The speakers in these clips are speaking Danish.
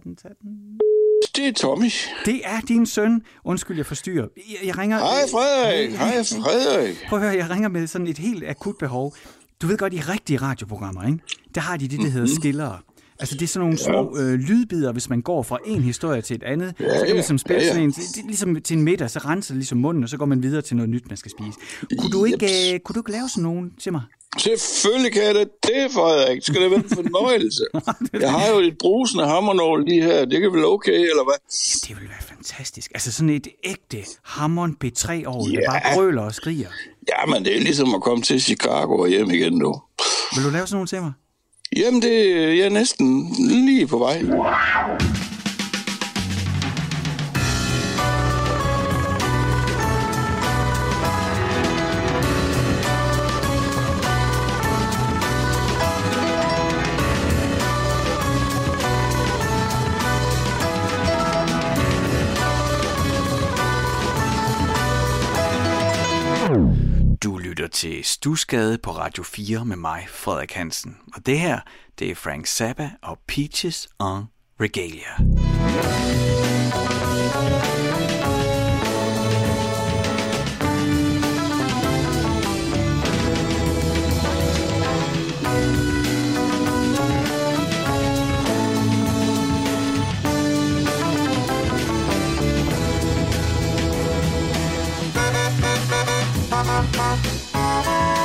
tag den. Det er Tommy. Det er din søn. Undskyld, jeg forstyrrer. Jeg, jeg ringer... Hej Frederik, hej Frederik. Prøv at høre, jeg ringer med sådan et helt akut behov. Du ved godt, i rigtige radioprogrammer, ikke? der har de det, der hedder skillere. Altså, det er sådan nogle små øh, lydbider, hvis man går fra en historie til et andet. Ja, så kan man ligesom spille ja, ja. sådan en, det, det, er ligesom til en middag, så renser det ligesom munden, og så går man videre til noget nyt, man skal spise. Kunne du ikke, øh, kunne du ikke lave sådan nogen til mig? Selvfølgelig kan jeg da det, Frederik. Det skal da være en fornøjelse. Jeg har jo et brusende hammernål lige her. Det kan vel okay, eller hvad? Det ville være fantastisk. Altså sådan et ægte Hammond B3-år, der Ja. bare brøler og skriger. Ja, men det er ligesom at komme til Chicago og hjem igen nu. Vil du lave sådan nogen til mig? Jamen, det jeg er næsten lige på vej. Til Stusgade på Radio 4 med mig, Frederik Hansen. Og det her, det er Frank Zappa og Peaches on Regalia. Rigtig,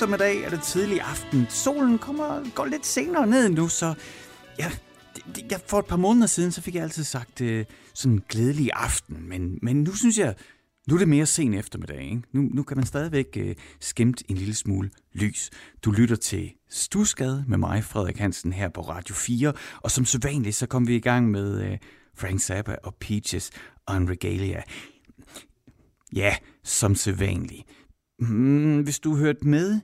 eftermiddag er det tidlig aften. Solen kommer, går lidt senere ned nu, så ja, det, det, jeg, for et par måneder siden, så fik jeg altid sagt øh, sådan en glædelig aften. Men, men nu synes jeg, nu er det mere sen eftermiddag. Ikke? Nu, nu kan man stadigvæk øh, skimte en lille smule lys. Du lytter til Stusgade med mig, Frederik Hansen, her på Radio 4. Og som sædvanligt, så kom vi i gang med øh, Frank Zappa og Peaches on Regalia. Ja, som sædvanligt. Hmm, hvis du hørte med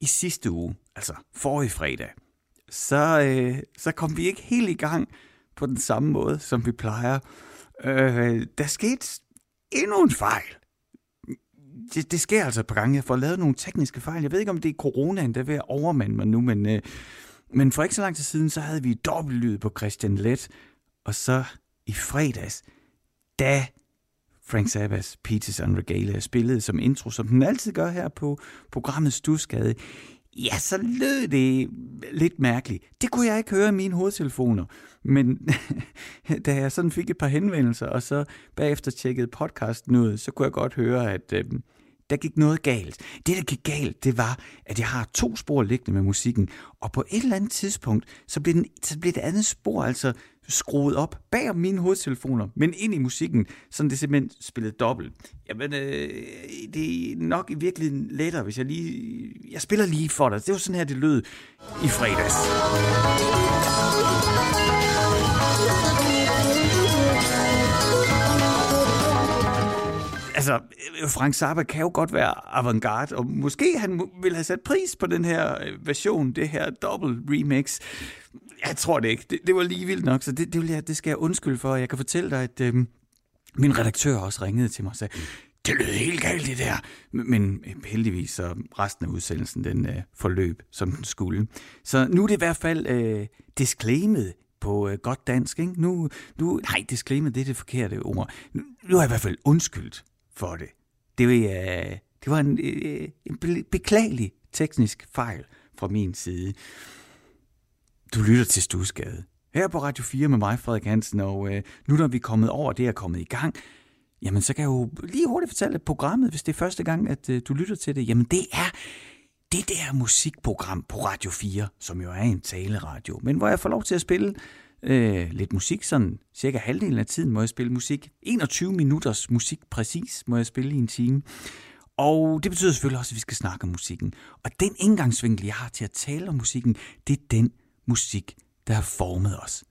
i sidste uge, altså forrige fredag, så, øh, så kom vi ikke helt i gang på den samme måde, som vi plejer. Øh, der skete endnu en fejl. Det, det sker altså et par gange. Jeg får lavet nogle tekniske fejl. Jeg ved ikke, om det er coronaen, der er ved at overmande mig nu, men øh, Men for ikke så lang tid siden, så havde vi dobbeltlyd på Christian Let, og så i fredags, da Frank Zappas Peters and Regalia spillede som intro, som den altid gør her på programmet Stusgade, ja, så lød det lidt mærkeligt. Det kunne jeg ikke høre i mine hovedtelefoner. Men da jeg sådan fik et par henvendelser, og så bagefter tjekkede podcasten ud, så kunne jeg godt høre, at øh, der gik noget galt. Det, der gik galt, det var, at jeg har to spor liggende med musikken, og på et eller andet tidspunkt, så blev, den, så blev det andet spor altså skruet op bag om mine hovedtelefoner, men ind i musikken, så det simpelthen spillede dobbelt. Jamen, øh, det er nok i virkeligheden lettere, hvis jeg lige... Jeg spiller lige for dig. Det var sådan her, det lød i fredags. altså, øh, Frank Zappa kan jo godt være avantgarde, og måske han vil have sat pris på den her øh, version, det her dobbelt remix. Jeg tror det ikke. Det, det var lige vildt nok, så det, det, vil jeg, det skal jeg undskylde for. Jeg kan fortælle dig, at øh, min redaktør også ringede til mig og sagde, det lød helt galt det der. Men øh, heldigvis så resten af udsendelsen, den øh, forløb, som den skulle. Så nu er det i hvert fald øh, disclaimet på øh, godt dansk. Ikke? Nu, nu, nej, disclaimet det er det forkerte ord. Nu, nu er jeg i hvert fald undskyldt for det. Det, øh, det var en, øh, øh en beklagelig teknisk fejl fra min side. Du lytter til Stusgade. Her på Radio 4 med mig, Frederik Hansen, og øh, nu når vi er kommet over, det er kommet i gang, jamen så kan jeg jo lige hurtigt fortælle, at programmet, hvis det er første gang, at øh, du lytter til det, jamen det er det der musikprogram på Radio 4, som jo er en taleradio, men hvor jeg får lov til at spille øh, lidt musik, sådan cirka halvdelen af tiden må jeg spille musik. 21 minutters musik præcis må jeg spille i en time. Og det betyder selvfølgelig også, at vi skal snakke om musikken. Og den indgangsvinkel, jeg har til at tale om musikken, det er den musik, der har formet os.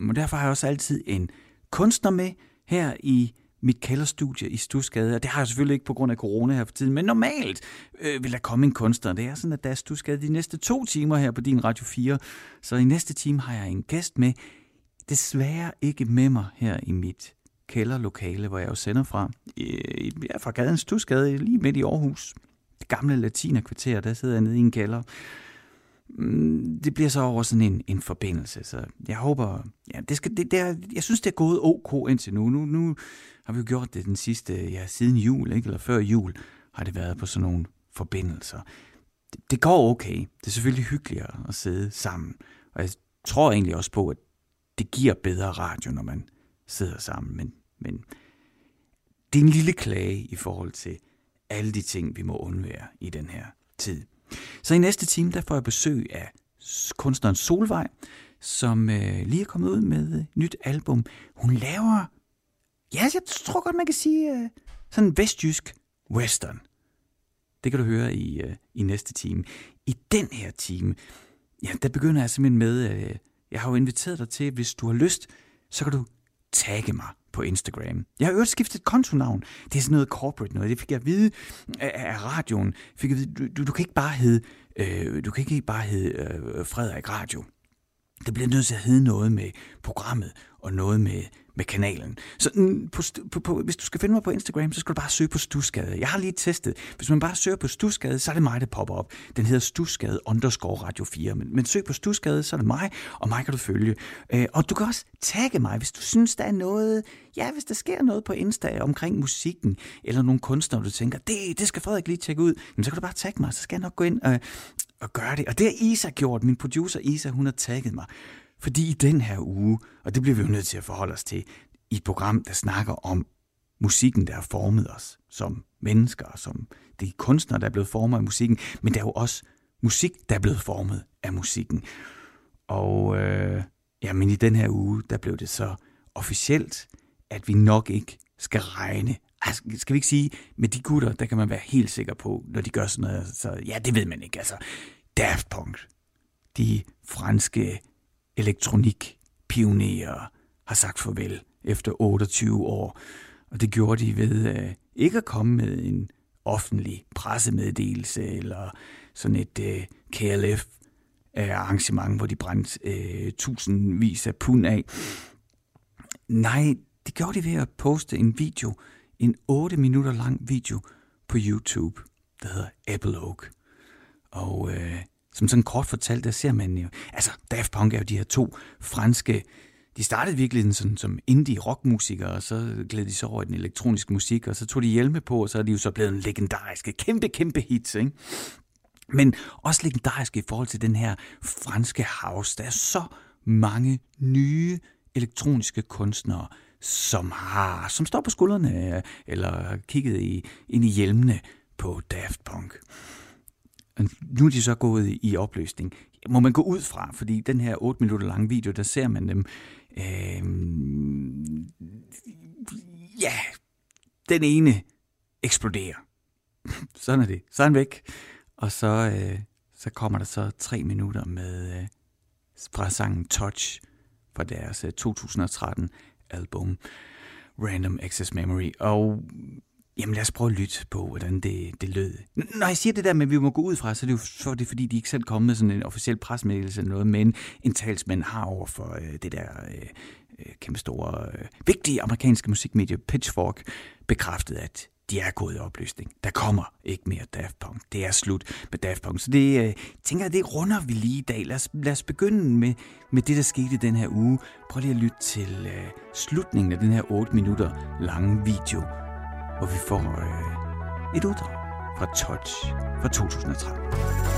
Og derfor har jeg også altid en kunstner med her i mit kælderstudie i Stusgade, og det har jeg selvfølgelig ikke på grund af corona her for tiden, men normalt øh, vil der komme en kunstner. Det er sådan, at der er Stusgade de næste to timer her på din Radio 4, så i næste time har jeg en gæst med, desværre ikke med mig her i mit kælderlokale, hvor jeg jo sender fra. Jeg er fra gaden Stusgade, lige midt i Aarhus. Det gamle latinerkvarter, der sidder jeg nede i en kælder. Mm, det bliver så over sådan en, en forbindelse, så jeg håber, ja, det skal, det, det er, jeg synes, det er gået ok indtil nu. Nu, nu har vi jo gjort det den sidste, ja, siden jul, ikke? eller før jul, har det været på sådan nogle forbindelser. Det, det går okay. Det er selvfølgelig hyggeligere at sidde sammen, og jeg tror egentlig også på, at det giver bedre radio, når man sidder sammen, men, men det er en lille klage i forhold til alle de ting, vi må undvære i den her tid. Så i næste time, der får jeg besøg af kunstneren Solvej, som øh, lige er kommet ud med et nyt album. Hun laver, ja, jeg tror godt, man kan sige, øh, sådan en vestjysk western. Det kan du høre i, øh, i næste time. I den her time, ja, der begynder jeg simpelthen med, øh, jeg har jo inviteret dig til, hvis du har lyst, så kan du tagge mig på Instagram. Jeg har øvrigt skiftet kontonavn. Det er sådan noget corporate noget. Det fik jeg at vide af, radioen. Fik jeg at vide, du, du, du kan ikke bare hedde, øh, du kan ikke bare hedde øh, Frederik Radio. Det bliver nødt til at hedde noget med programmet og noget med med kanalen. Så mm, på, på, på, hvis du skal finde mig på Instagram, så skal du bare søge på Stusgade. Jeg har lige testet. Hvis man bare søger på Stusgade, så er det mig, der popper op. Den hedder Stusgade underscore Radio 4. Men, men søg på Stusgade, så er det mig, og mig kan du følge. Øh, og du kan også tagge mig, hvis du synes, der er noget... Ja, hvis der sker noget på Insta omkring musikken, eller nogle kunstnere, du tænker, det, det skal Frederik lige tjekke ud, jamen, så kan du bare tagge mig, så skal jeg nok gå ind og, og gøre det. Og det har Isa gjort. Min producer Isa, hun har tagget mig. Fordi i den her uge, og det bliver vi jo nødt til at forholde os til, i et program, der snakker om musikken, der har formet os som mennesker, som de kunstnere, der er blevet formet af musikken, men der er jo også musik, der er blevet formet af musikken. Og øh, ja, men i den her uge, der blev det så officielt, at vi nok ikke skal regne. Altså, skal vi ikke sige, med de gutter, der kan man være helt sikker på, når de gør sådan noget, så ja, det ved man ikke. Altså, Daft Punk, de franske elektronikpionerer har sagt farvel efter 28 år. Og det gjorde de ved uh, ikke at komme med en offentlig pressemeddelelse eller sådan et uh, øh, KLF arrangement, hvor de brændte uh, tusindvis af pund af. Nej, det gjorde de ved at poste en video, en 8 minutter lang video på YouTube, der hedder Epilogue. Og uh, som sådan kort fortalt, der ser man jo, altså Daft Punk er jo de her to franske, de startede virkelig sådan som indie rockmusikere, og så gled de så over i den elektroniske musik, og så tog de hjelme på, og så er de jo så blevet en legendariske, kæmpe, kæmpe hits, ikke? Men også legendariske i forhold til den her franske house. Der er så mange nye elektroniske kunstnere, som har, som står på skuldrene øh, eller kigget i, ind i hjelmene på Daft Punk. Nu er de så gået i opløsning. Må man gå ud fra, fordi den her 8 minutter lange video, der ser man dem, øh, ja, den ene eksploderer. Sådan er det. Så er han væk. Og så, øh, så kommer der så tre minutter med øh, fra sangen Touch fra deres øh, 2013 album Random Access Memory. Og jamen lad os prøve at lytte på, hvordan det, det lød. Når jeg siger det der med, at vi må gå ud fra, så er det jo for det, fordi de ikke selv kom med sådan en officiel presmeddelelse eller noget, men en talsmand har over for øh, det der øh, øh, kæmpe store, øh, vigtige amerikanske musikmedie Pitchfork bekræftet, at de er gået i opløsning. Der kommer ikke mere Daft Punk. Det er slut med Daft Punk. Så det øh, tænker jeg, det runder vi lige i dag. Lad os, lad os begynde med, med det, der skete den her uge. Prøv lige at lytte til øh, slutningen af den her 8 minutter lange video, hvor vi får øh, et uddrag fra Touch fra 2013.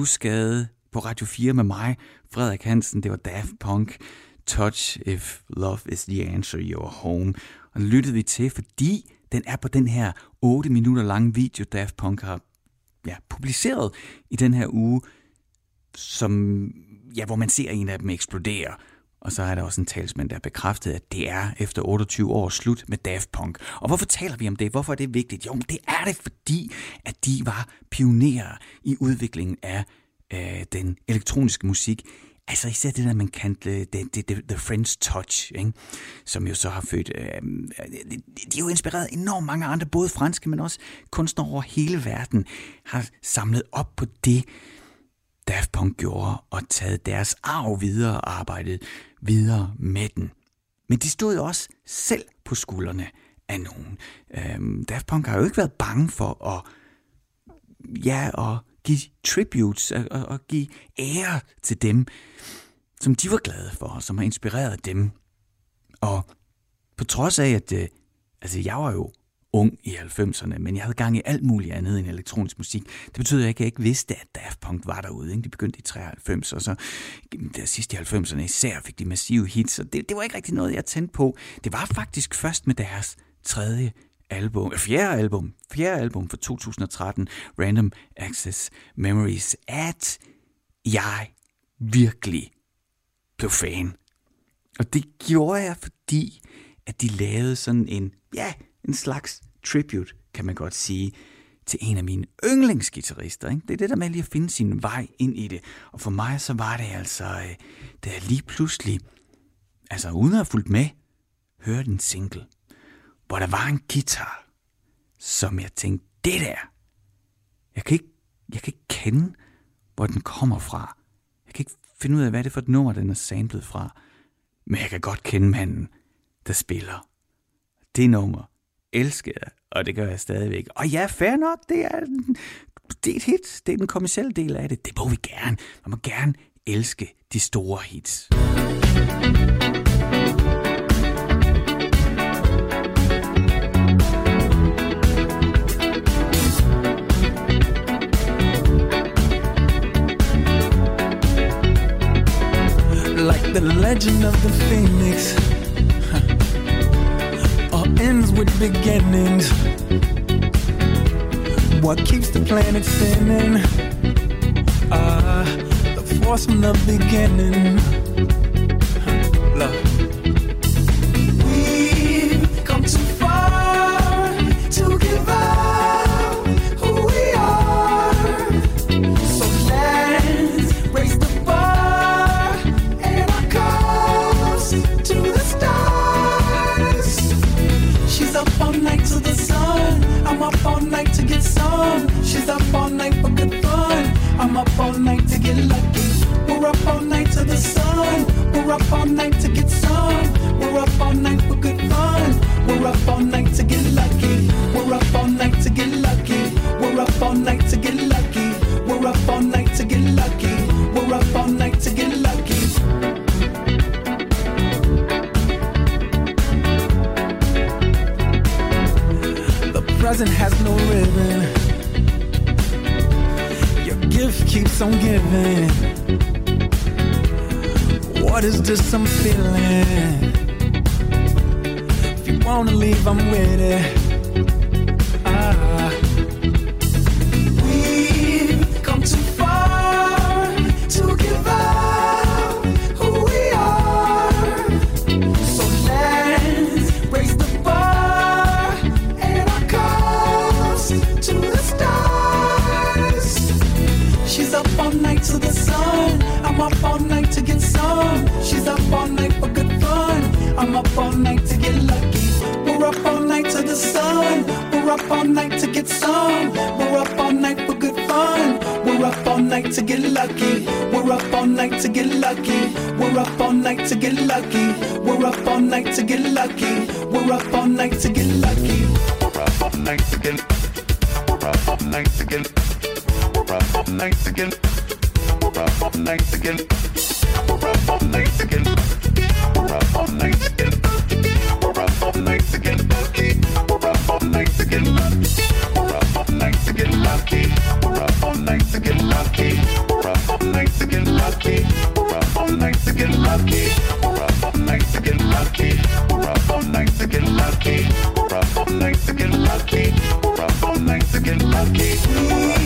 Stusgade på Radio 4 med mig, Frederik Hansen. Det var Daft Punk. Touch if love is the answer, Your home. Og den lyttede vi til, fordi den er på den her 8 minutter lange video, Daft Punk har ja, publiceret i den her uge, som, ja, hvor man ser en af dem eksplodere. Og så er der også en talsmand, der har bekræftet, at det er efter 28 år slut med Daft Punk. Og hvorfor taler vi om det? Hvorfor er det vigtigt? Jo, det er det, fordi at de var pionerer i udviklingen af øh, den elektroniske musik. Altså især det der, man kaldte øh, det, det, det, The French Touch, ikke? som jo så har født... Øh, øh de er jo inspireret enormt mange andre, både franske, men også kunstnere over hele verden, har samlet op på det, Daft Punk gjorde, og taget deres arv videre og arbejdet videre med den. Men de stod også selv på skuldrene af nogen. Øhm, Daft Punk har jo ikke været bange for at ja, og give tributes og, og, og give ære til dem, som de var glade for, som har inspireret dem. Og på trods af, at øh, altså, jeg var jo ung i 90'erne, men jeg havde gang i alt muligt andet end elektronisk musik. Det betyder ikke, at jeg ikke vidste, at Daft Punk var derude. Ikke? De begyndte i 93, og så der sidste i 90'erne især fik de massive hits, og det, det var ikke rigtig noget, jeg tændte på. Det var faktisk først med deres tredje album, øh, fjerde album, fjerde album for 2013, Random Access Memories, at jeg virkelig blev fan. Og det gjorde jeg, fordi at de lavede sådan en, ja, en slags tribute, kan man godt sige, til en af mine yndlingsgitarrister. Ikke? Det er det der med lige at finde sin vej ind i det. Og for mig så var det altså, øh, da jeg lige pludselig, altså uden at have fulgt med, hørte en single, hvor der var en guitar, som jeg tænkte, det der, jeg kan ikke, jeg kan ikke kende, hvor den kommer fra. Jeg kan ikke finde ud af, hvad det er for et nummer, den er samlet fra. Men jeg kan godt kende manden, der spiller. Det nummer elskede jeg, og det gør jeg stadigvæk. Og ja, fair nok, det er, det er et hit. Det er den kommercielle del af det. Det må vi gerne. Man må gerne elske de store hits. Like the legend of the phoenix with beginnings. What keeps the planet spinning? Uh, the force from the beginning. night for good fun. I'm up all night to get lucky. We're up all night to the sun. We're up all night to get sun. We're up all night for good fun. We're up all night to get lucky. We're up all night to get lucky. We're up all night to I'm giving? What is this I'm feeling? If you wanna leave, I'm with it it's. We're up all night for good fun. We're up all night to get lucky. We're up all night to get lucky. We're up all night to get lucky. We're up all night to get lucky. We're up all night to get lucky. We're up all night to get. We're up all night to get. We're up all night to get. We're up all night to get. We're up all night to get. We're up all night to get. all night to get lucky. All night to get lucky. All night to get lucky. All night to get lucky. All night to get lucky. We're up all night to get lucky. We're up all night to get lucky.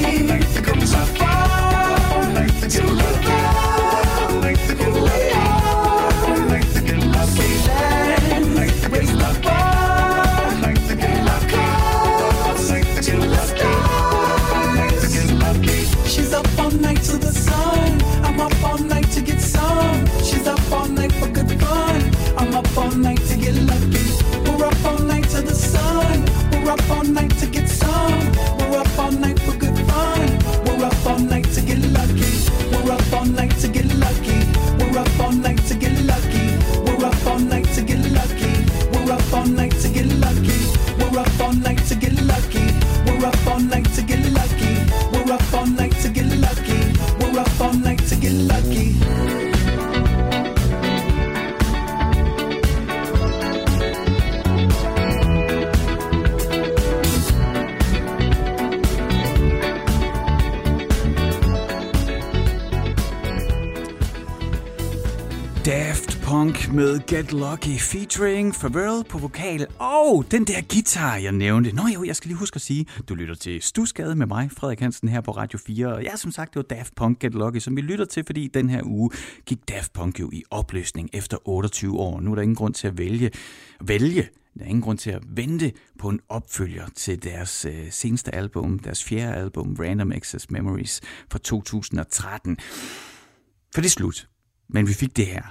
Get Lucky featuring Pharrell på vokal og den der guitar, jeg nævnte. Nå jo, jeg skal lige huske at sige, du lytter til Stusgade med mig, Frederik Hansen her på Radio 4. Og ja, som sagt, det var Daft Punk Get Lucky, som vi lytter til, fordi den her uge gik Daft Punk jo i opløsning efter 28 år. Nu er der ingen grund til at vælge, vælge der er ingen grund til at vente på en opfølger til deres øh, seneste album, deres fjerde album, Random Access Memories fra 2013. For det er slut. Men vi fik det her.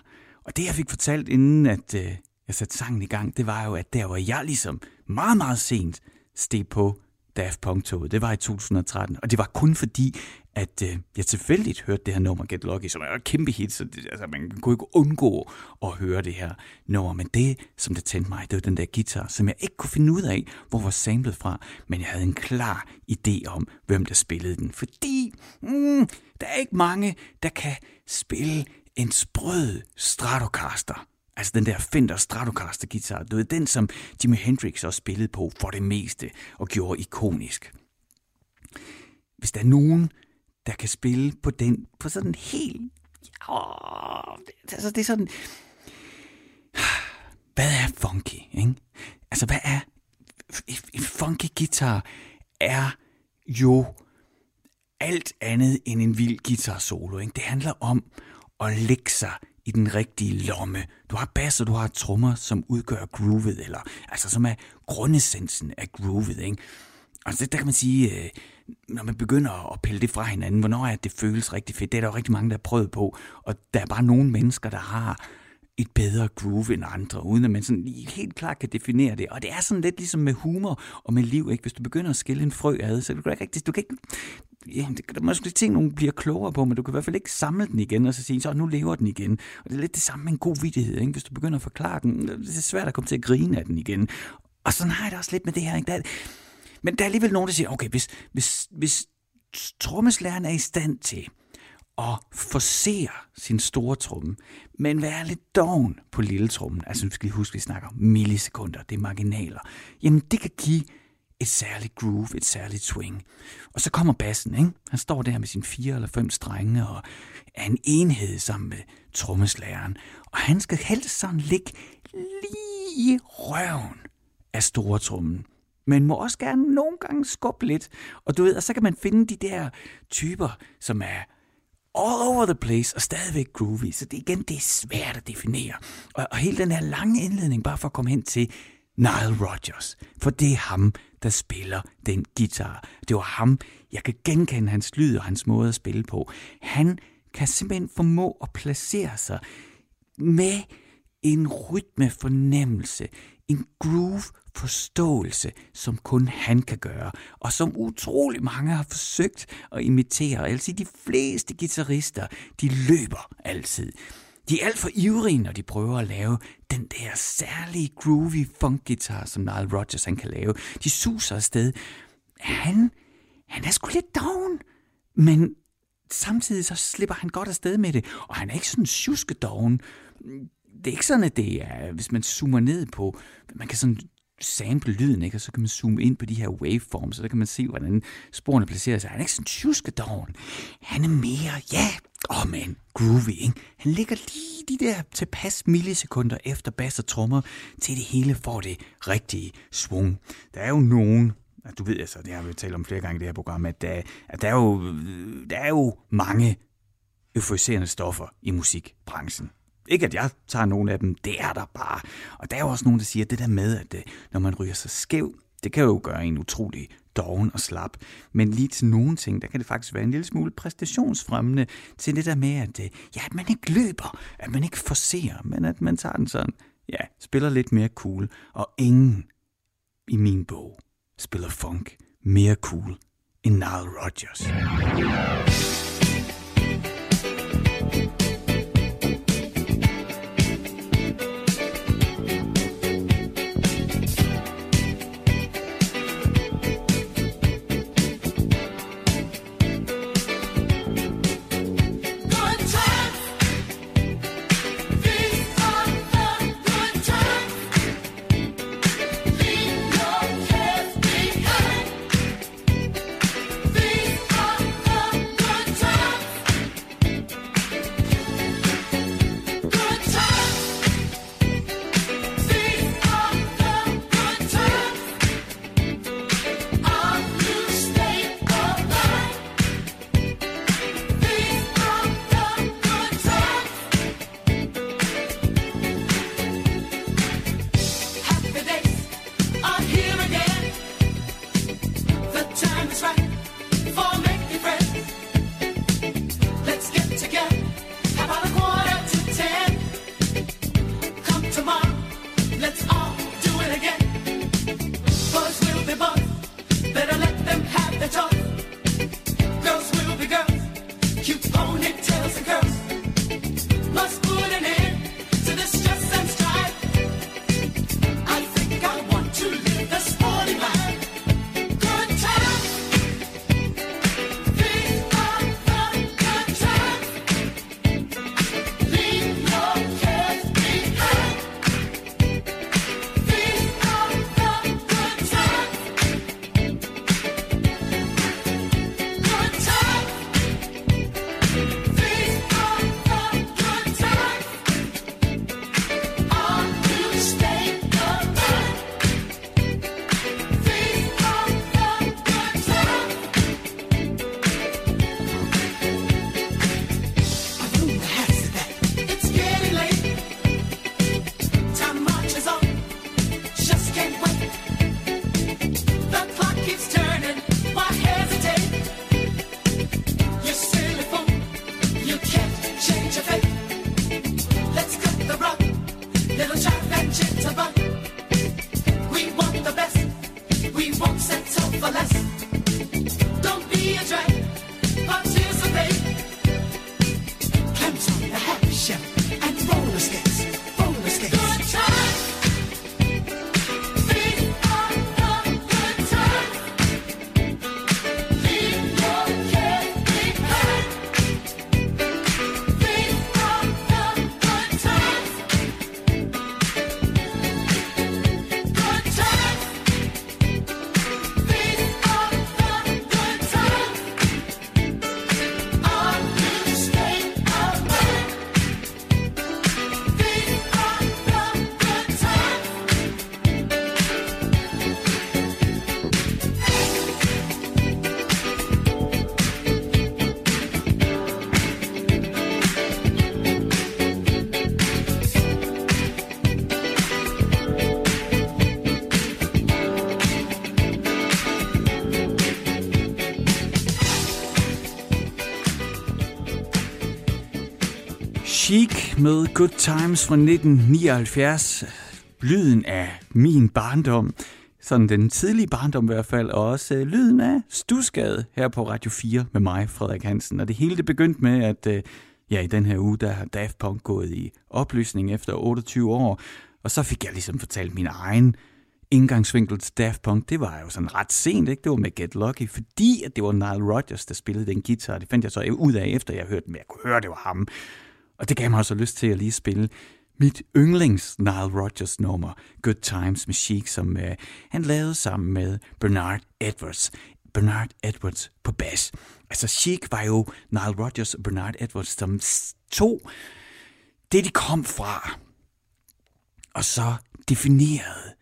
Og det, jeg fik fortalt, inden at øh, jeg satte sangen i gang, det var jo, at der var jeg ligesom meget, meget sent steg på Daft Punk-toget. Det var i 2013, og det var kun fordi, at øh, jeg tilfældigt hørte det her nummer Get Lucky, som er et kæmpe hit, så det, altså, man kunne ikke undgå at høre det her nummer. Men det, som det tændte mig, det var den der guitar, som jeg ikke kunne finde ud af, hvor var samlet fra, men jeg havde en klar idé om, hvem der spillede den. Fordi mm, der er ikke mange, der kan spille en sprød Stratocaster. Altså den der Fender Stratocaster guitar. Du ved, den som Jimi Hendrix også spillede på for det meste og gjorde ikonisk. Hvis der er nogen, der kan spille på den, på sådan helt... Åh, altså det er sådan... Hvad er funky, ikke? Altså, hvad er... En funky guitar er jo alt andet end en vild guitar solo. Ikke? Det handler om og lægge sig i den rigtige lomme. Du har bass, og du har trommer, som udgør groovet, eller altså som er grundessensen af groovet. Ikke? Altså der kan man sige, øh, når man begynder at pille det fra hinanden, hvornår er det føles rigtig fedt. Det er der jo rigtig mange, der har prøvet på, og der er bare nogle mennesker, der har et bedre groove end andre, uden at man sådan helt klart kan definere det. Og det er sådan lidt ligesom med humor og med liv, ikke? Hvis du begynder at skille en frø ad, så du kan ikke rigtig, du kan ikke, ja, det kan måske ting, nogen bliver klogere på, men du kan i hvert fald ikke samle den igen, og så sige, så nu lever den igen. Og det er lidt det samme med en god vidighed, ikke? Hvis du begynder at forklare den, det er svært at komme til at grine af den igen. Og sådan har jeg det også lidt med det her, ikke? Der, men der er alligevel nogen, der siger, okay, hvis, hvis, hvis trommeslæren er i stand til at forsere sin store tromme, men være lidt doven på lille trommen, altså vi skal lige huske, at vi snakker om millisekunder, det er marginaler, jamen det kan give et særligt groove, et særligt swing. Og så kommer bassen, ikke? Han står der med sine fire eller fem strenge og er en enhed sammen med trommeslæren. Og han skal helst sådan ligge lige i røven af store trommen men må også gerne nogle gange skubbe lidt. Og du ved, og så kan man finde de der typer, som er all over the place og stadigvæk groovy. Så det igen, det er svært at definere. Og, og hele den her lange indledning, bare for at komme hen til Nile Rodgers. For det er ham, der spiller den guitar. Det var ham, jeg kan genkende hans lyd og hans måde at spille på. Han kan simpelthen formå at placere sig med en rytmefornemmelse, en groove forståelse, som kun han kan gøre, og som utrolig mange har forsøgt at imitere. Jeg vil sige, de fleste guitarister, de løber altid. De er alt for ivrige, når de prøver at lave den der særlige groovy funk guitar, som Nile Rodgers han kan lave. De suser afsted. Han, han er sgu lidt down, men samtidig så slipper han godt afsted med det, og han er ikke sådan tjuskedoven. Det er ikke sådan, at det er, hvis man zoomer ned på, man kan sådan sample lyden, ikke? og så kan man zoome ind på de her waveforms, så der kan man se, hvordan sporene placerer sig. Han er ikke sådan tjuskedoven. Han er mere, ja, åh oh man, groovy, ikke? Han ligger lige de der tilpas millisekunder efter bass og trommer, til det hele får det rigtige svung. Der er jo nogen, du ved altså, det har vi talt om flere gange i det her program, at der, at der, er, jo, øh, der er jo mange euforiserende stoffer i musikbranchen. Ikke at jeg tager nogen af dem, det er der bare. Og der er jo også nogen, der siger, at det der med, at øh, når man ryger sig skæv, det kan jo gøre en utrolig doven og slap. Men lige til nogle ting, der kan det faktisk være en lille smule præstationsfremmende til det der med, at, øh, ja, at man ikke løber, at man ikke forser, men at man tager den sådan, ja, spiller lidt mere cool. Og ingen i min bog spiller funk mere cool end Nile Rodgers. Med Good Times fra 1979. Lyden af min barndom. Sådan den tidlige barndom i hvert fald, og også øh, lyden af Stusgade her på Radio 4 med mig, Frederik Hansen. Og det hele det begyndte med, at øh, ja, i den her uge, der har Daft Punk gået i opløsning efter 28 år, og så fik jeg ligesom fortalt min egen indgangsvinkel til Daft Punk, det var jo sådan ret sent, ikke? Det var med Get Lucky, fordi at det var Nile Rodgers, der spillede den guitar. Det fandt jeg så ud af, efter jeg hørte den, men jeg kunne høre, det var ham. Og det gav mig også lyst til at lige spille mit yndlings Nile Rodgers nummer, Good Times med Chic, som uh, han lavede sammen med Bernard Edwards. Bernard Edwards på bas. Altså Chic var jo Nile Rodgers og Bernard Edwards, som to det de kom fra, og så definerede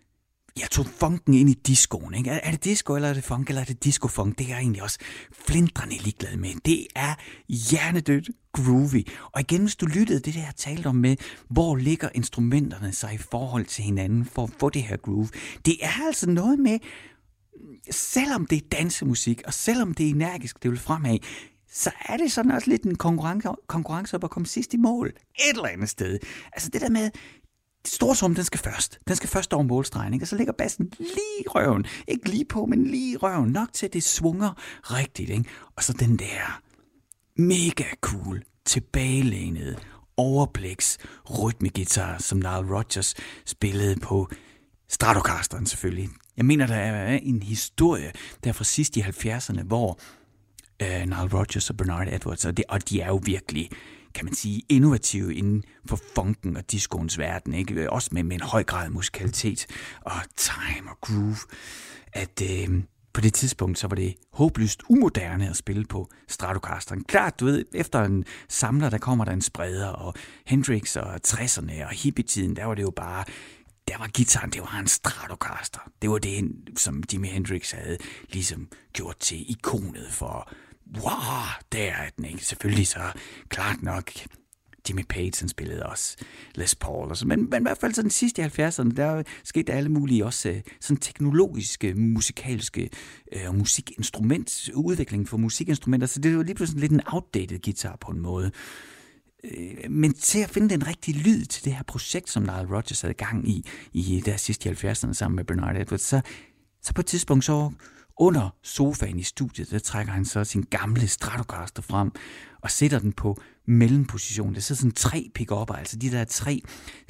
jeg tog funken ind i discoen. Ikke? Er, er det disco, eller er det funk, eller er det disco-funk? Det er jeg egentlig også flindrende ligeglad med. Det er hjernedødt groovy. Og igen, hvis du lyttede det, der jeg talte om med, hvor ligger instrumenterne sig i forhold til hinanden for at få det her groove. Det er altså noget med, selvom det er dansemusik, og selvom det er energisk, det vil fremad, så er det sådan også lidt en konkurrence, konkurrence op at komme sidst i mål. Et eller andet sted. Altså det der med, det store sum, den skal først. Den skal først over målstregen, ikke? og så ligger bassen lige i røven. Ikke lige på, men lige i røven. Nok til, at det svunger rigtigt. Ikke? Og så den der mega cool, tilbagelænede, overbliks rytmegitar, som Nile Rodgers spillede på Stratocasteren selvfølgelig. Jeg mener, der er en historie der fra sidst i 70'erne, hvor øh, Nile Rodgers og Bernard Edwards, og, det, og de er jo virkelig kan man sige, innovative inden for funken og discoens verden, ikke? Øh, også med, med en høj grad af musikalitet og time og groove, at øh, på det tidspunkt, så var det håbløst umoderne at spille på Stratocasteren. Klart, du ved, efter en samler, der kommer der en spreder, og Hendrix og 60'erne og hippietiden, der var det jo bare der var gitaren, det var en Stratocaster. Det var det, som Jimi Hendrix havde ligesom gjort til ikonet for wow, der er den ikke. Selvfølgelig så klart nok Jimmy Page, han spillede også Les Paul og så, men, men i hvert fald så den sidste i 70'erne, der skete alle mulige også øh, sådan teknologiske, musikalske øh, musikinstrument, udvikling for musikinstrumenter, så det var lige pludselig lidt en outdated guitar på en måde. Øh, men til at finde den rigtige lyd til det her projekt, som Nile Rodgers havde gang i, i der sidste i 70'erne sammen med Bernard Edwards, så, så på et tidspunkt så under sofaen i studiet, der trækker han så sin gamle Stratocaster frem og sætter den på mellemposition. Der sidder sådan tre pickupper, altså de der tre,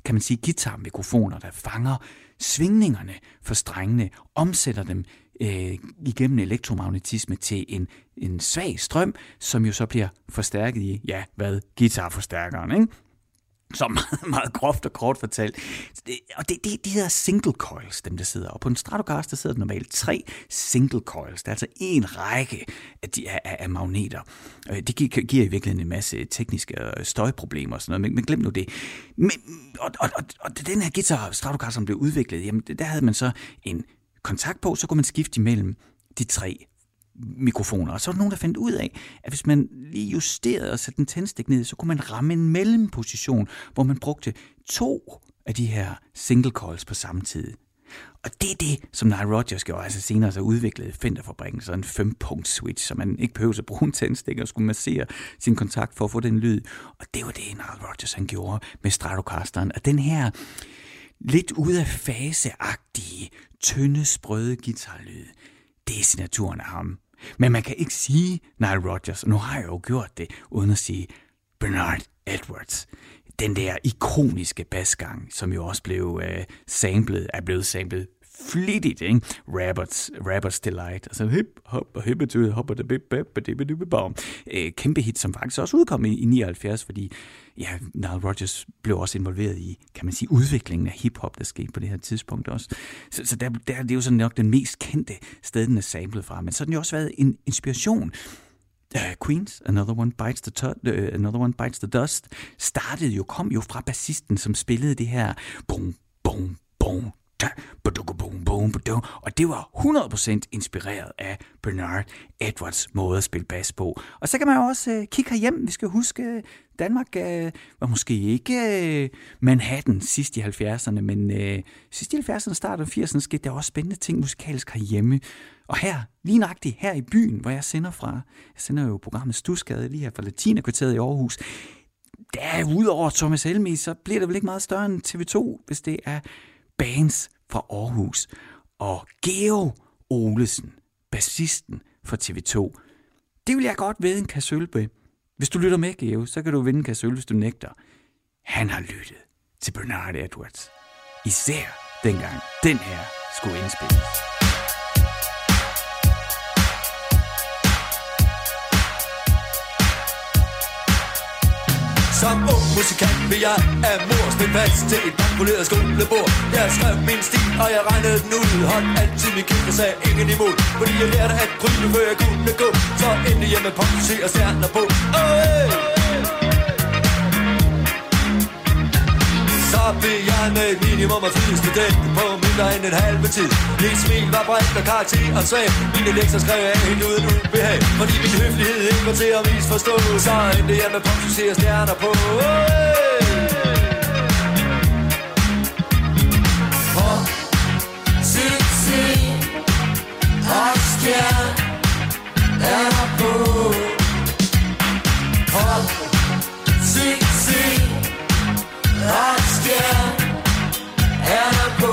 kan man sige, guitarmikrofoner, der fanger svingningerne for strengene, omsætter dem øh, igennem elektromagnetisme til en, en svag strøm, som jo så bliver forstærket i, ja, hvad? Guitarforstærkeren, ikke? Så meget, meget groft og kort fortalt. Og det, det, de hedder single coils, dem der sidder. Og på en Stratocaster sidder der normalt tre single coils. Det er altså en række af, de, af, af magneter. Øh, det giver, giver i virkeligheden en masse tekniske øh, støjproblemer og sådan noget, men, men glem nu det. Men, og, og, og, og den her guitar Stratocaster, som blev udviklet, jamen der havde man så en kontakt på, så kunne man skifte imellem de tre mikrofoner. Og så var der nogen, der fandt ud af, at hvis man lige justerede og satte en tændstik ned, så kunne man ramme en mellemposition, hvor man brugte to af de her single coils på samme tid. Og det er det, som Nile Rodgers gjorde, altså senere så udviklede Fenderfabrikken så en fempunkt switch, så man ikke behøvede at bruge en tændstik og skulle massere sin kontakt for at få den lyd. Og det var det, Nile Rodgers han gjorde med Stratocasteren. Og den her lidt ud af faseagtige, tynde, sprøde guitarlyd, det er signaturen af ham. Men man kan ikke sige Nile Rodgers, og nu har jeg jo gjort det, uden at sige Bernard Edwards. Den der ikoniske basgang, som jo også blev øh, samlet, er blevet samlet flittigt, ikke? Rabbits, Rabbits Delight, altså hip, hop, og hip, hop, og bip, bip, bip, bip, bop. Øh, kæmpe hit, som faktisk også udkom i, i 79, fordi ja, Nile Rodgers blev også involveret i, kan man sige, udviklingen af hiphop, der skete på det her tidspunkt også. Så, så der, der, det er jo sådan nok den mest kendte sted, den er samlet fra, men så har den jo også været en inspiration Uh, Queens, Another One Bites the, uh, Another One Bites the Dust, startede jo, kom jo fra bassisten, som spillede det her bum, bum, bum, og det var 100% inspireret af Bernard Edwards måde at spille bas på. Og så kan man jo også øh, kigge herhjem. Vi skal huske, øh, Danmark øh, var måske ikke øh, Manhattan sidst i 70'erne, men øh, sidst i 70'erne, start af 80'erne, skete der også spændende ting musikalsk herhjemme. Og her, lige nøjagtigt her i byen, hvor jeg sender fra, jeg sender jo programmet Stusgade lige her fra Latinakvarteret i Aarhus, der udover Thomas Helmi, så bliver det vel ikke meget større end TV2, hvis det er bands fra Aarhus. Og Geo Olesen, bassisten for TV2, det vil jeg godt ved en kasse øl med. Hvis du lytter med, Geo, så kan du vinde en kasse øl, hvis du nægter. Han har lyttet til Bernard Edwards. Især dengang den her skulle indspilles. Som ung musikant vil jeg af mor spændt fast til et bankoleret skolebord. Jeg skrev min stil, og jeg regnede den ud. Holdt altid min kæmpe sagde ingen imod Fordi jeg lærte at krybe, før jeg kunne gå. Så endte jeg med pop, og stjerner på. Oh, hey! Så blev jeg med minimum af flydende student På mindre end en halve tid. Mit smil var bredt og karakter og svag Mine lektier skrev jeg helt uden ubehag. Fordi min høflighed ikke var til at misforstå. Så endte jeg med popsucces og stjerner på. Pop, succes. Og stjerner på. Pop, succes jeg er der på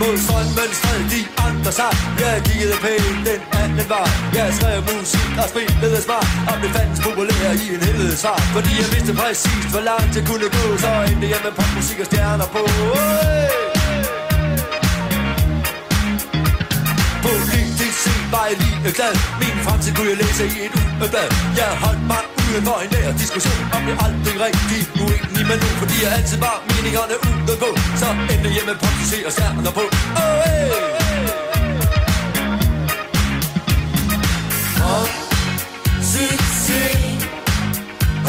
Mod strømmen stred de andre sig Jeg kiggede pænt den anden var. Jeg skrev musik og spillede smart Og blev fandens populær i en helvede svar Fordi jeg vidste præcis hvor langt jeg kunne gå Så endte jeg med popmusik og stjerner på. Politisk set var jeg lige glad. Min fremtid kunne jeg læse i et ugeblad. Jeg holdt mig ude for en nær diskussion om jeg aldrig rigtig uenig med nogen Fordi jeg altid var meningerne ude at gå. Så endte jeg med popsucces og stjerner på. Oh hey! Pop, succes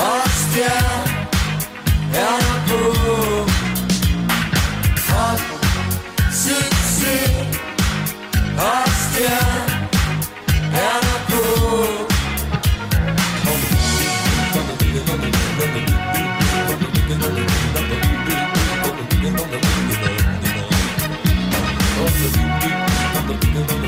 og stjerner på. Pop, succes og stjerner Look you. the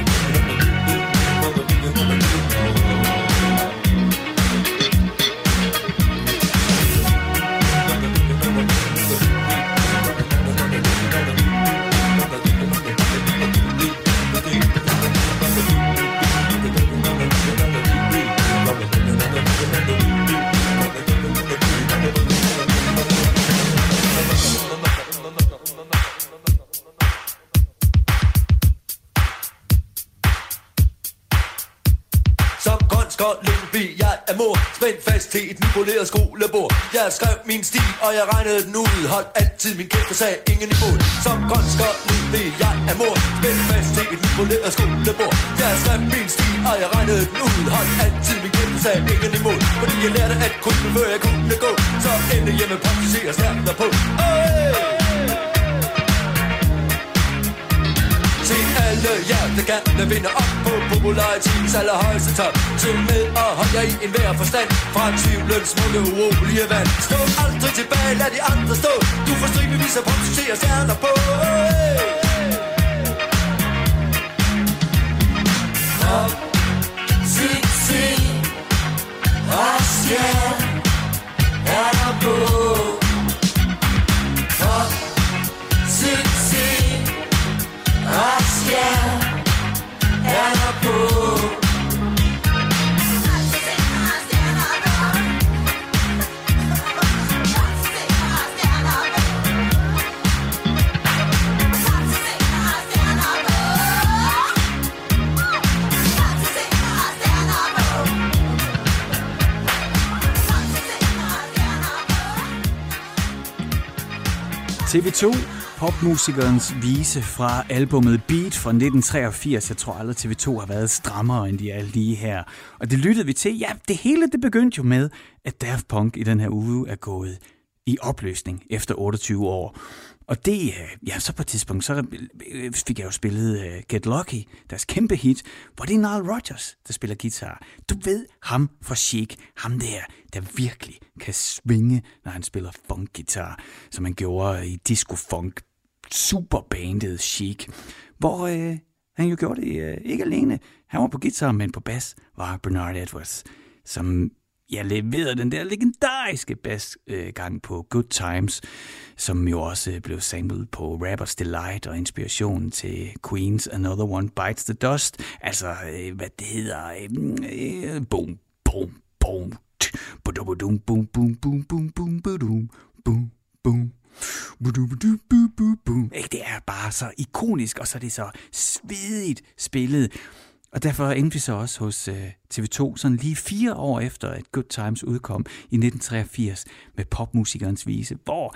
mor Spændt fast til et nypoleret skolebord. Jeg skrev min stil, og jeg regnede den ud. Holdt altid min kæft og sagde ingen imod Som grøn skolding blev jeg er mor. Spændt fast til et nypoleret skolebord. Jeg skrev min stil, og jeg regnede den ud. Holdt altid min kæft og sagde ingen imod Fordi jeg lærte at kunne, før jeg kunne gå. Så endte hjemme praktiserer stærkt derpå. Hey! Til alle jer, der gerne vinde op på popularitetens allerhøjeste top. Til med og hold jer i enhver forstand fra tvivlens smukke urolige vand. Stå aldrig tilbage, lad de andre stå. Du får stribevis af pop, succes og stjerner på. Hey! Pop, succes og stjerner på. Pop, TV2, popmusikernes vise fra albumet Beat fra 1983. Jeg tror aldrig TV2 har været strammere, end de er lige her. Og det lyttede vi til. Ja, det hele det begyndte jo med, at Daft Punk i den her uge er gået i opløsning efter 28 år. Og det, øh, ja, så på et tidspunkt, så øh, øh, fik jeg jo spillet uh, Get Lucky, deres kæmpe hit, hvor det er Nile Rodgers, der spiller guitar. Du ved ham fra Chic, ham der, der virkelig kan svinge, når han spiller funk-guitar, som han gjorde i disco-funk superbandet Chic, hvor øh, han jo gjorde det øh, ikke alene. Han var på guitar, men på bas var Bernard Edwards, som jeg leverede den der legendariske basgang øh, på Good Times, som jo også øh, blev samlet på Rappers Delight og inspirationen til Queens Another One Bites the Dust. Altså, øh, hvad det hedder, øh, øh boom, boom, boom, boom, boom, boom, boom, boom, boom, boom, boom, boom, boom. Det er bare så ikonisk, og så er det så svedigt spillet. Og derfor endte vi så også hos øh, TV2, sådan lige fire år efter, at Good Times udkom i 1983 med popmusikernes vise, hvor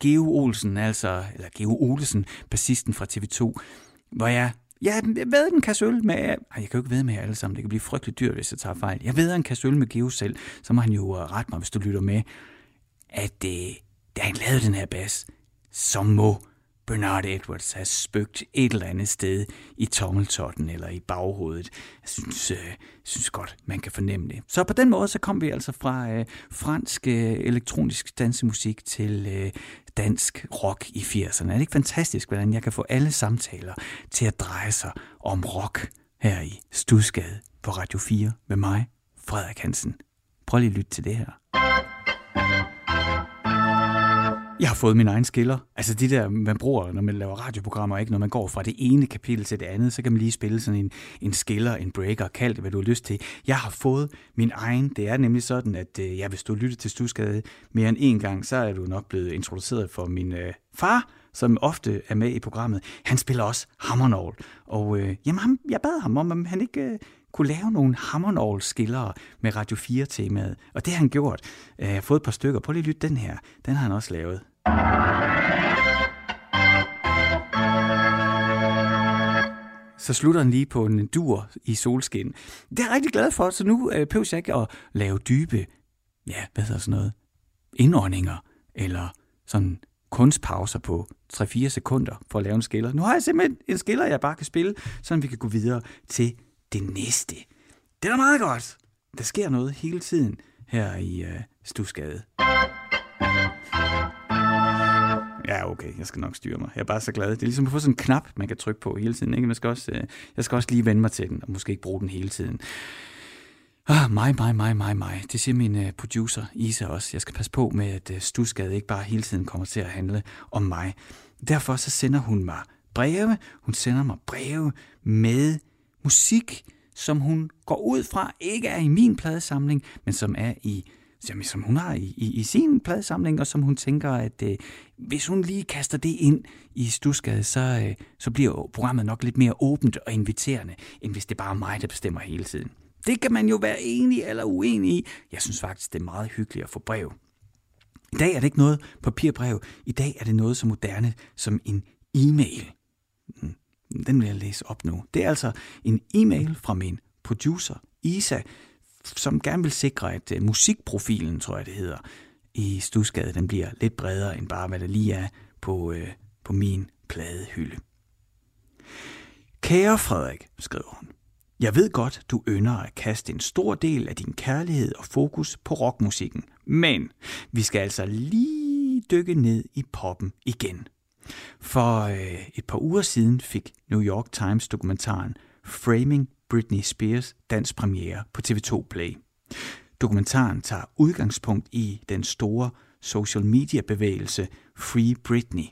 Geo Olsen, altså, eller Geo Olsen, bassisten fra TV2, hvor jeg Ja, jeg ved en kasse øl med... Ej, jeg kan jo ikke ved med jer alle sammen. Det kan blive frygteligt dyrt, hvis jeg tager fejl. Jeg ved en kasse øl med Geo selv. Så må han jo rette mig, hvis du lytter med. At det, da han lavede den her bas, så må Bernard Edwards have spøgt et eller andet sted i tommeltotten eller i baghovedet. Jeg synes, øh, synes godt, man kan fornemme det. Så på den måde, så kom vi altså fra øh, fransk øh, elektronisk dansemusik til øh, dansk rock i 80'erne. Er det ikke fantastisk, hvordan jeg kan få alle samtaler til at dreje sig om rock her i Stusgade på Radio 4 med mig, Frederik Hansen. Prøv lige at lytte til det her. Jeg har fået min egen skiller. Altså de der, man bruger, når man laver radioprogrammer, ikke? når man går fra det ene kapitel til det andet, så kan man lige spille sådan en, en skiller, en breaker, kald det, hvad du har lyst til. Jeg har fået min egen. Det er nemlig sådan, at øh, ja, hvis du lytter til Stusgade mere end en gang, så er du nok blevet introduceret for min øh, far, som ofte er med i programmet. Han spiller også hammernål. Og øh, jamen, ham, jeg bad ham om, om han ikke øh, kunne lave nogle hammernål skillere med Radio 4-temaet. Og det har han gjort. Øh, jeg har fået et par stykker. Prøv lige at lytte den her. Den har han også lavet. Så slutter han lige på en dur i solskin. Det er jeg rigtig glad for, så nu øh, behøver jeg ikke at lave dybe, ja, hvad hedder sådan noget, indåndinger, eller sådan kunstpauser på 3-4 sekunder for at lave en skiller. Nu har jeg simpelthen en skiller, jeg bare kan spille, så vi kan gå videre til det næste. Det er da meget godt. Der sker noget hele tiden her i øh, Stusgade. Ja, okay, jeg skal nok styre mig. Jeg er bare så glad. Det er ligesom at få sådan en knap, man kan trykke på hele tiden. Ikke? Man skal også, øh, jeg skal også lige vende mig til den, og måske ikke bruge den hele tiden. Ah, mig, mig, mig, mig, mig. Det siger min øh, producer Isa også. Jeg skal passe på med, at øh, Stusgade ikke bare hele tiden kommer til at handle om mig. Derfor så sender hun mig breve. Hun sender mig breve med musik, som hun går ud fra ikke er i min pladesamling, men som er i jamen, som hun har i, i, i sin pladesamling, og som hun tænker, at øh, hvis hun lige kaster det ind i Stusgade, så, øh, så bliver programmet nok lidt mere åbent og inviterende, end hvis det bare er mig, der bestemmer hele tiden. Det kan man jo være enig eller uenig i. Jeg synes faktisk, det er meget hyggeligt at få brev. I dag er det ikke noget papirbrev. I dag er det noget så moderne som en e-mail. Mm. Den vil jeg læse op nu. Det er altså en e-mail fra min producer, Isa, som gerne vil sikre, at øh, musikprofilen, tror jeg det hedder, i Stusgade, den bliver lidt bredere end bare, hvad der lige er på, øh, på min pladehylde. Kære Frederik, skriver hun, jeg ved godt, du ynder at kaste en stor del af din kærlighed og fokus på rockmusikken, men vi skal altså lige dykke ned i poppen igen. For øh, et par uger siden fik New York Times dokumentaren Framing Britney Spears dansk premiere på TV2 Play. Dokumentaren tager udgangspunkt i den store social media bevægelse Free Britney,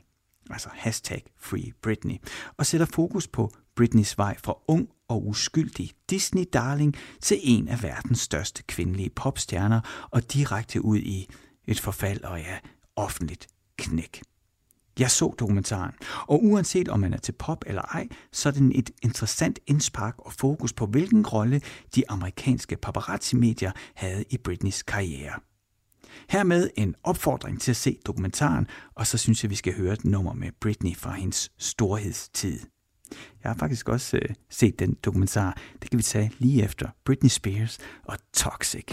altså hashtag Free Britney, og sætter fokus på Britneys vej fra ung og uskyldig Disney-darling til en af verdens største kvindelige popstjerner og direkte ud i et forfald og ja, offentligt knæk. Jeg så dokumentaren, og uanset om man er til pop eller ej, så er den et interessant indspark og fokus på, hvilken rolle de amerikanske paparazzi-medier havde i Britneys karriere. Hermed en opfordring til at se dokumentaren, og så synes jeg, vi skal høre et nummer med Britney fra hendes storhedstid. Jeg har faktisk også øh, set den dokumentar. Det kan vi tage lige efter Britney Spears og Toxic.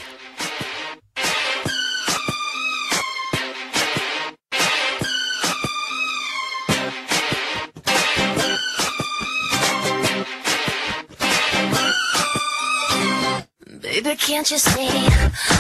Can't you see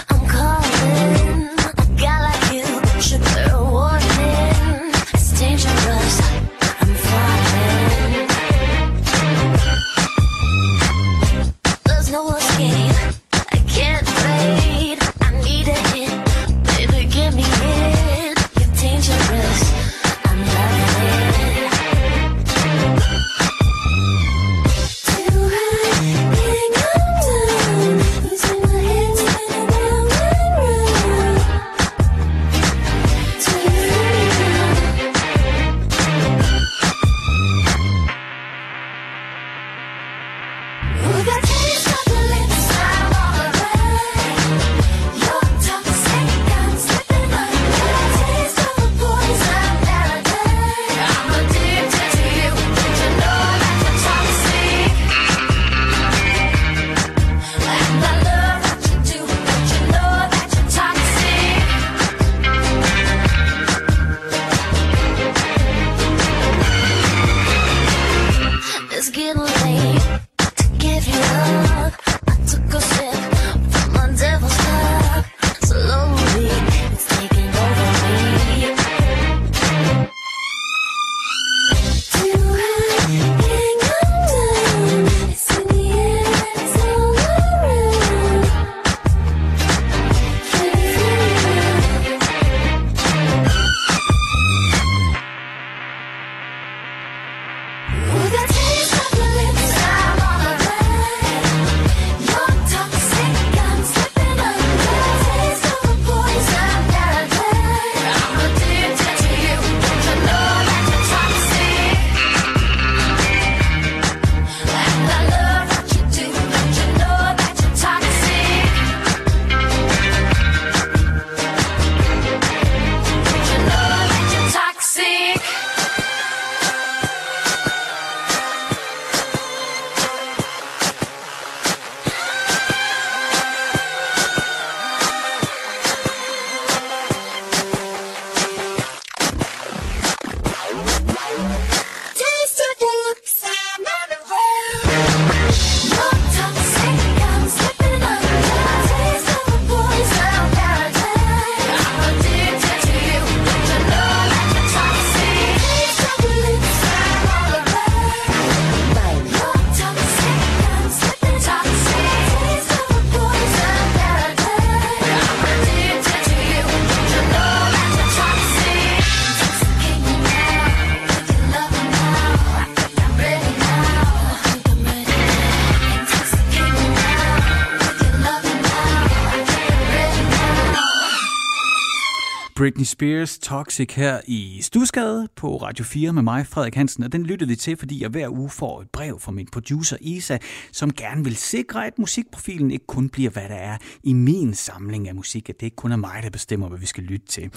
Britney Spears Toxic her i Stusgade på Radio 4 med mig, Frederik Hansen, og den lyttede vi til, fordi jeg hver uge får et brev fra min producer Isa, som gerne vil sikre, at musikprofilen ikke kun bliver, hvad der er i min samling af musik, at det ikke kun er mig, der bestemmer, hvad vi skal lytte til.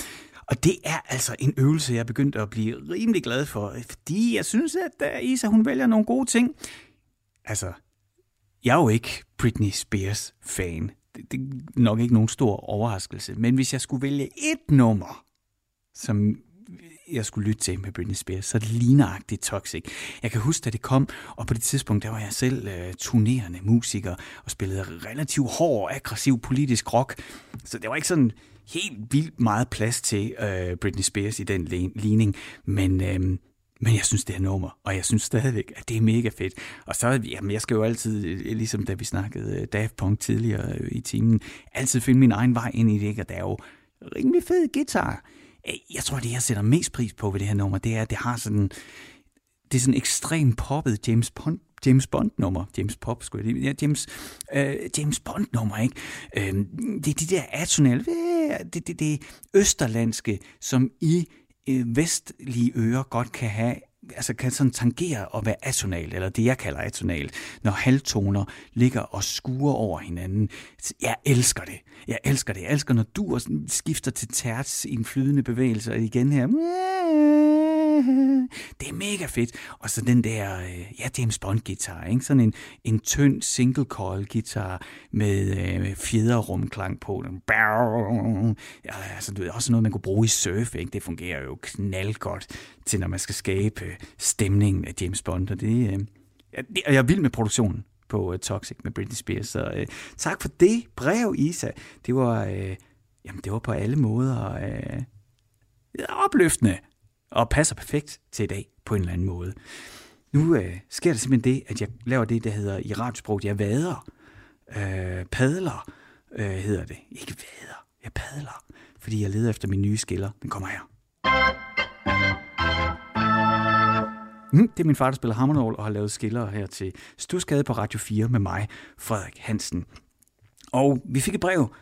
Og det er altså en øvelse, jeg er begyndt at blive rimelig glad for, fordi jeg synes, at øh, Isa hun vælger nogle gode ting. Altså, jeg er jo ikke Britney Spears fan det, det er nok ikke nogen stor overraskelse. Men hvis jeg skulle vælge et nummer, som jeg skulle lytte til med Britney Spears, så er det ligneragtigt Toxic. Jeg kan huske, da det kom, og på det tidspunkt, der var jeg selv øh, turnerende musiker, og spillede relativt hård, aggressiv politisk rock. Så det var ikke sådan helt vildt meget plads til øh, Britney Spears i den ligning, men... øh, men jeg synes, det er nummer, og jeg synes stadigvæk, at det er mega fedt. Og så, jamen, jeg skal jo altid, øh, ligesom da vi snakkede øh, Daft Punk tidligere øh, i timen, altid finde min egen vej ind i det, og der er jo rimelig fed guitar. Jeg tror, det jeg sætter mest pris på ved det her nummer, det er, at det har sådan, det er sådan ekstremt poppet James Bond James Bond-nummer. James Pop, skulle jeg lige. Ja, James, øh, James Bond-nummer, ikke? Øh, det er de der atonale, det, det, det østerlandske, som i øh, vestlige ører godt kan have altså kan sådan tangere at være atonal, eller det jeg kalder atonal, når halvtoner ligger og skuer over hinanden. Jeg elsker det. Jeg elsker det. Jeg elsker, når du skifter til terts i en flydende bevægelse, og igen her. Det er mega fedt. Og så den der, øh, ja, James Bond-guitar, ikke? Sådan en, en tynd single coil guitar med øh, fjederrumklang på. Den. Ja, altså, det er også noget, man kunne bruge i surf, ikke? Det fungerer jo knaldgodt til, når man skal skabe stemningen af James Bond. Og det, øh, jeg er vild med produktionen på øh, Toxic med Britney Spears. Så øh, tak for det brev, Isa. Det var, øh, jamen, det var på alle måder øh, opløftende og passer perfekt til i dag på en eller anden måde. Nu øh, sker der simpelthen det, at jeg laver det, der hedder i radiosprog, jeg vader, øh, padler, øh, hedder det. Ikke vader, jeg padler, fordi jeg leder efter min nye skiller. Den kommer her. Mm, det er min far, der spiller hammernål og har lavet skiller her til Stusgade på Radio 4 med mig, Frederik Hansen. Og vi fik et brev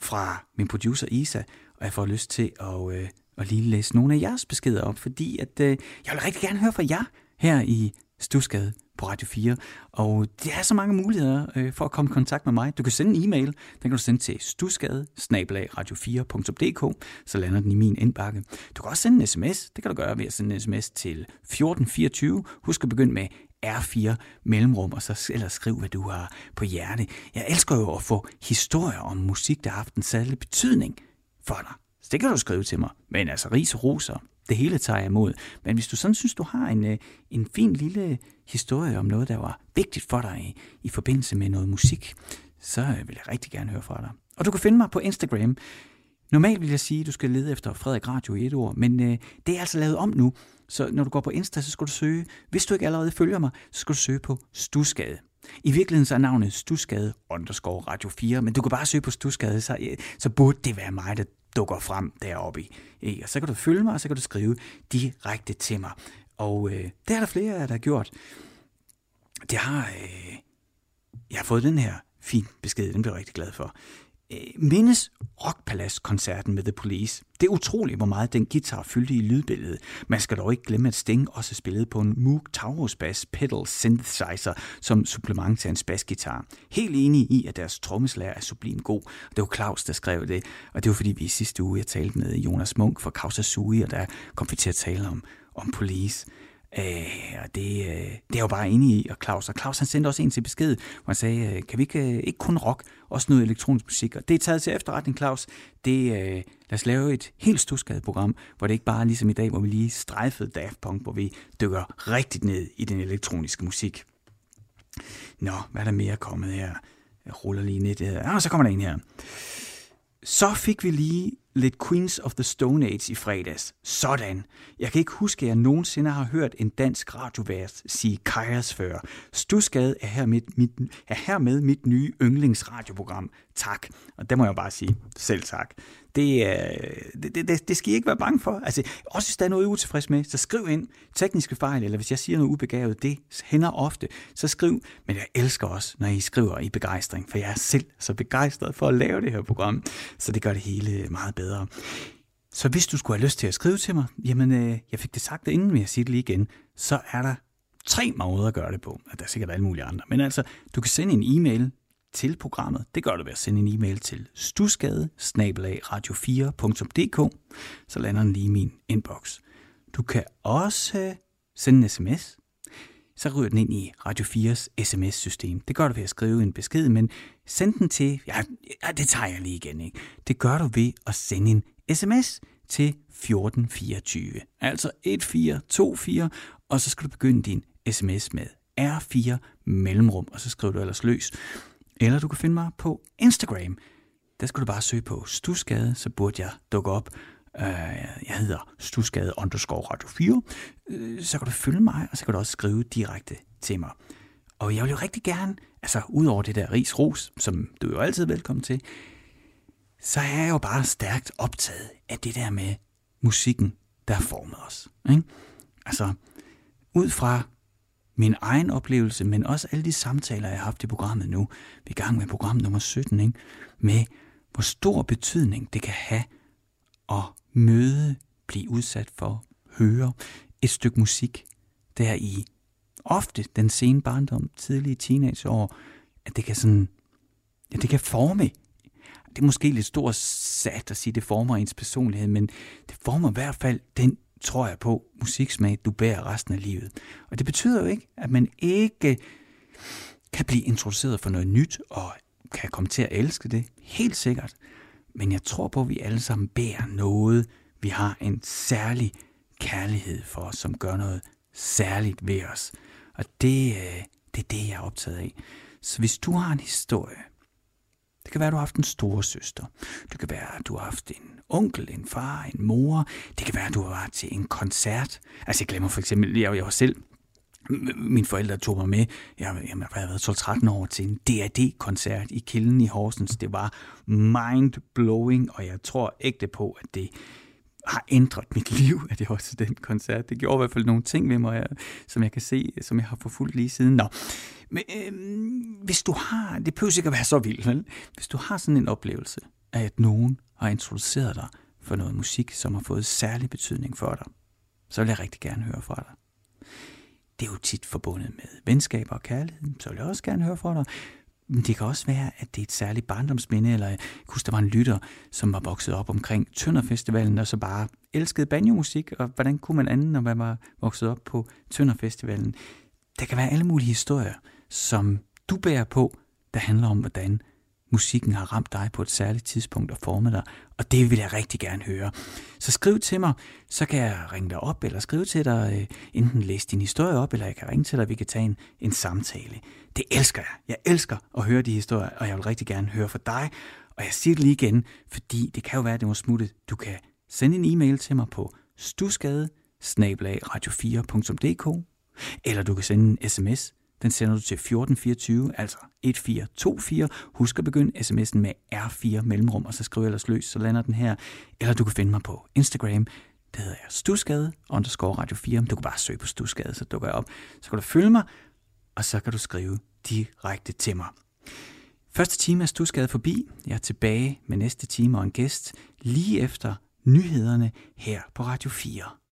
fra min producer Isa, og jeg får lyst til at, øh, at lige læse nogle af jeres beskeder op, fordi at, øh, jeg vil rigtig gerne høre fra jer her i Stusgade på Radio 4. Og der er så mange muligheder øh, for at komme i kontakt med mig. Du kan sende en e-mail. Den kan du sende til stusgade radio4.dk, så lander den i min indbakke. Du kan også sende en sms. Det kan du gøre ved at sende en sms til 1424. Husk at begynde med R4 mellemrum, og så ellers skriv, hvad du har på hjerte. Jeg elsker jo at få historier om musik, der har haft en særlig betydning for dig. Så det kan du skrive til mig. Men altså, ris og roser, det hele tager jeg imod. Men hvis du sådan synes, du har en, øh, en fin lille historie om noget, der var vigtigt for dig i, i forbindelse med noget musik, så øh, vil jeg rigtig gerne høre fra dig. Og du kan finde mig på Instagram. Normalt vil jeg sige, at du skal lede efter Frederik Radio i et ord, men øh, det er altså lavet om nu. Så når du går på Insta, så skal du søge, hvis du ikke allerede følger mig, så skal du søge på Stusgade. I virkeligheden så er navnet Stusgade underscore Radio 4, men du kan bare søge på Stusgade, så, øh, så burde det være mig, der dukker frem deroppe i. Og så kan du følge mig, og så kan du skrive direkte til mig. Og øh, det er der flere af jer, der har gjort. Det har, øh, jeg har fået den her fin besked, den bliver jeg rigtig glad for. Øh, mindes Rockpalace-koncerten med The Police. Det er utroligt, hvor meget den guitar fyldte i lydbilledet. Man skal dog ikke glemme, at Sting også spillede på en Moog Taurus Bass Pedal Synthesizer som supplement til hans bassguitar. Helt enig i, at deres trommeslager er sublim god. Det var Claus, der skrev det, og det var fordi vi i sidste uge jeg talte med Jonas Munk fra Kausa Sui, og der kom vi til at tale om, om Police. Øh, og det, øh, det er jo bare enig i, og Claus, og Claus han sendte også en til besked, hvor han sagde, øh, kan vi ikke, øh, ikke kun rock, også noget elektronisk musik, og det er taget til efterretning, Claus. Det, øh, lad os lave et helt stuskadet program, hvor det ikke bare er ligesom i dag, hvor vi lige strejfede Daft Punk, hvor vi dykker rigtigt ned i den elektroniske musik. Nå, hvad er der mere kommet her? Jeg ruller lige lidt. Ja, så kommer der en her. Så fik vi lige lidt Queens of the Stone Age i fredags. Sådan. Jeg kan ikke huske, at jeg nogensinde har hørt en dansk radiovært sige Kajas før. Stusgade er her, mit, mit, er her med mit nye yndlingsradioprogram. Tak. Og det må jeg bare sige. Selv tak. Øh, det, det, det, det skal I ikke være bange for. Altså, også hvis der er noget, I er utilfreds med, så skriv ind tekniske fejl, eller hvis jeg siger noget ubegavet, det hænder ofte, så skriv. Men jeg elsker også, når I skriver i begejstring, for jeg er selv så begejstret for at lave det her program, så det gør det hele meget bedre. Så hvis du skulle have lyst til at skrive til mig, jamen øh, jeg fik det sagt inden, men jeg siger det lige igen, så er der tre måder at gøre det på. Der er sikkert alle mulige andre. Men altså, du kan sende en e-mail til programmet. Det gør du ved at sende en e-mail til stusgade radio4.dk. Så lander den lige i min inbox. Du kan også øh, sende en sms. Så ryger den ind i Radio 4's sms-system. Det gør du ved at skrive en besked, men send den til... Ja, ja, det tager jeg lige igen, ikke? Det gør du ved at sende en sms til 1424. Altså 1424, og så skal du begynde din sms med R4 mellemrum, og så skriver du ellers løs. Eller du kan finde mig på Instagram. Der skal du bare søge på Stusgade, så burde jeg dukke op. Øh, jeg hedder Stusgade underscore Radio 4. Øh, så kan du følge mig, og så kan du også skrive direkte til mig. Og jeg vil jo rigtig gerne, altså ud over det der ris ros, som du er jo altid velkommen til, så er jeg jo bare stærkt optaget af det der med musikken, der har formet os. Ikke? Altså, ud fra min egen oplevelse, men også alle de samtaler, jeg har haft i programmet nu, vi er i gang med program nummer 17, ikke? med hvor stor betydning det kan have at møde, blive udsat for, høre et stykke musik, der i ofte den sene barndom, tidlige teenageår, at det kan sådan, ja, det kan forme. Det er måske lidt stort sat at sige, at det former ens personlighed, men det former i hvert fald den, tror jeg på, musiksmag, du bærer resten af livet. Og det betyder jo ikke, at man ikke kan blive introduceret for noget nyt, og kan komme til at elske det, helt sikkert. Men jeg tror på, at vi alle sammen bærer noget, vi har en særlig kærlighed for, som gør noget særligt ved os. Og det, øh, det er det, jeg er optaget af. Så hvis du har en historie, det kan være, du har haft en store søster. Det kan være, du har haft en onkel, en far, en mor. Det kan være, du har været til en koncert. Altså, jeg glemmer for eksempel, jeg, jeg var selv mine forældre tog mig med, jeg, jeg har været 12-13 år til en DAD-koncert i Kilden i Horsens. Det var mind-blowing, og jeg tror ægte på, at det har ændret mit liv, at jeg var til den koncert. Det gjorde i hvert fald nogle ting ved mig, øh, som jeg kan se, øh, som jeg har forfulgt lige siden. Nå, men øh, hvis du har, det behøver ikke at være så vildt, vel? Hvis du har sådan en oplevelse af, at nogen har introduceret dig for noget musik, som har fået særlig betydning for dig, så vil jeg rigtig gerne høre fra dig. Det er jo tit forbundet med venskaber og kærlighed, så vil jeg også gerne høre fra dig. Men det kan også være, at det er et særligt barndomsminde, eller jeg husker, der var en lytter, som var vokset op omkring Tønderfestivalen, og så bare elskede banjomusik, og hvordan kunne man anden, når man var vokset op på Tønderfestivalen? Der kan være alle mulige historier, som du bærer på, der handler om, hvordan musikken har ramt dig på et særligt tidspunkt og formet dig, og det vil jeg rigtig gerne høre. Så skriv til mig, så kan jeg ringe dig op, eller skrive til dig, øh, enten læse din historie op, eller jeg kan ringe til dig, vi kan tage en, en samtale. Det elsker jeg. Jeg elsker at høre de historier, og jeg vil rigtig gerne høre fra dig. Og jeg siger det lige igen, fordi det kan jo være, at det må smutte. Du kan sende en e-mail til mig på stusgade radio4.dk, eller du kan sende en sms den sender du til 1424, altså 1424. Husk at begynde sms'en med R4 mellemrum, og så skriv ellers løs, så lander den her. Eller du kan finde mig på Instagram. Det hedder jeg Stusgade, underscore Radio 4. Du kan bare søge på Stusgade, så dukker jeg op. Så kan du følge mig, og så kan du skrive direkte til mig. Første time er Stusgade forbi. Jeg er tilbage med næste time og en gæst lige efter nyhederne her på Radio 4.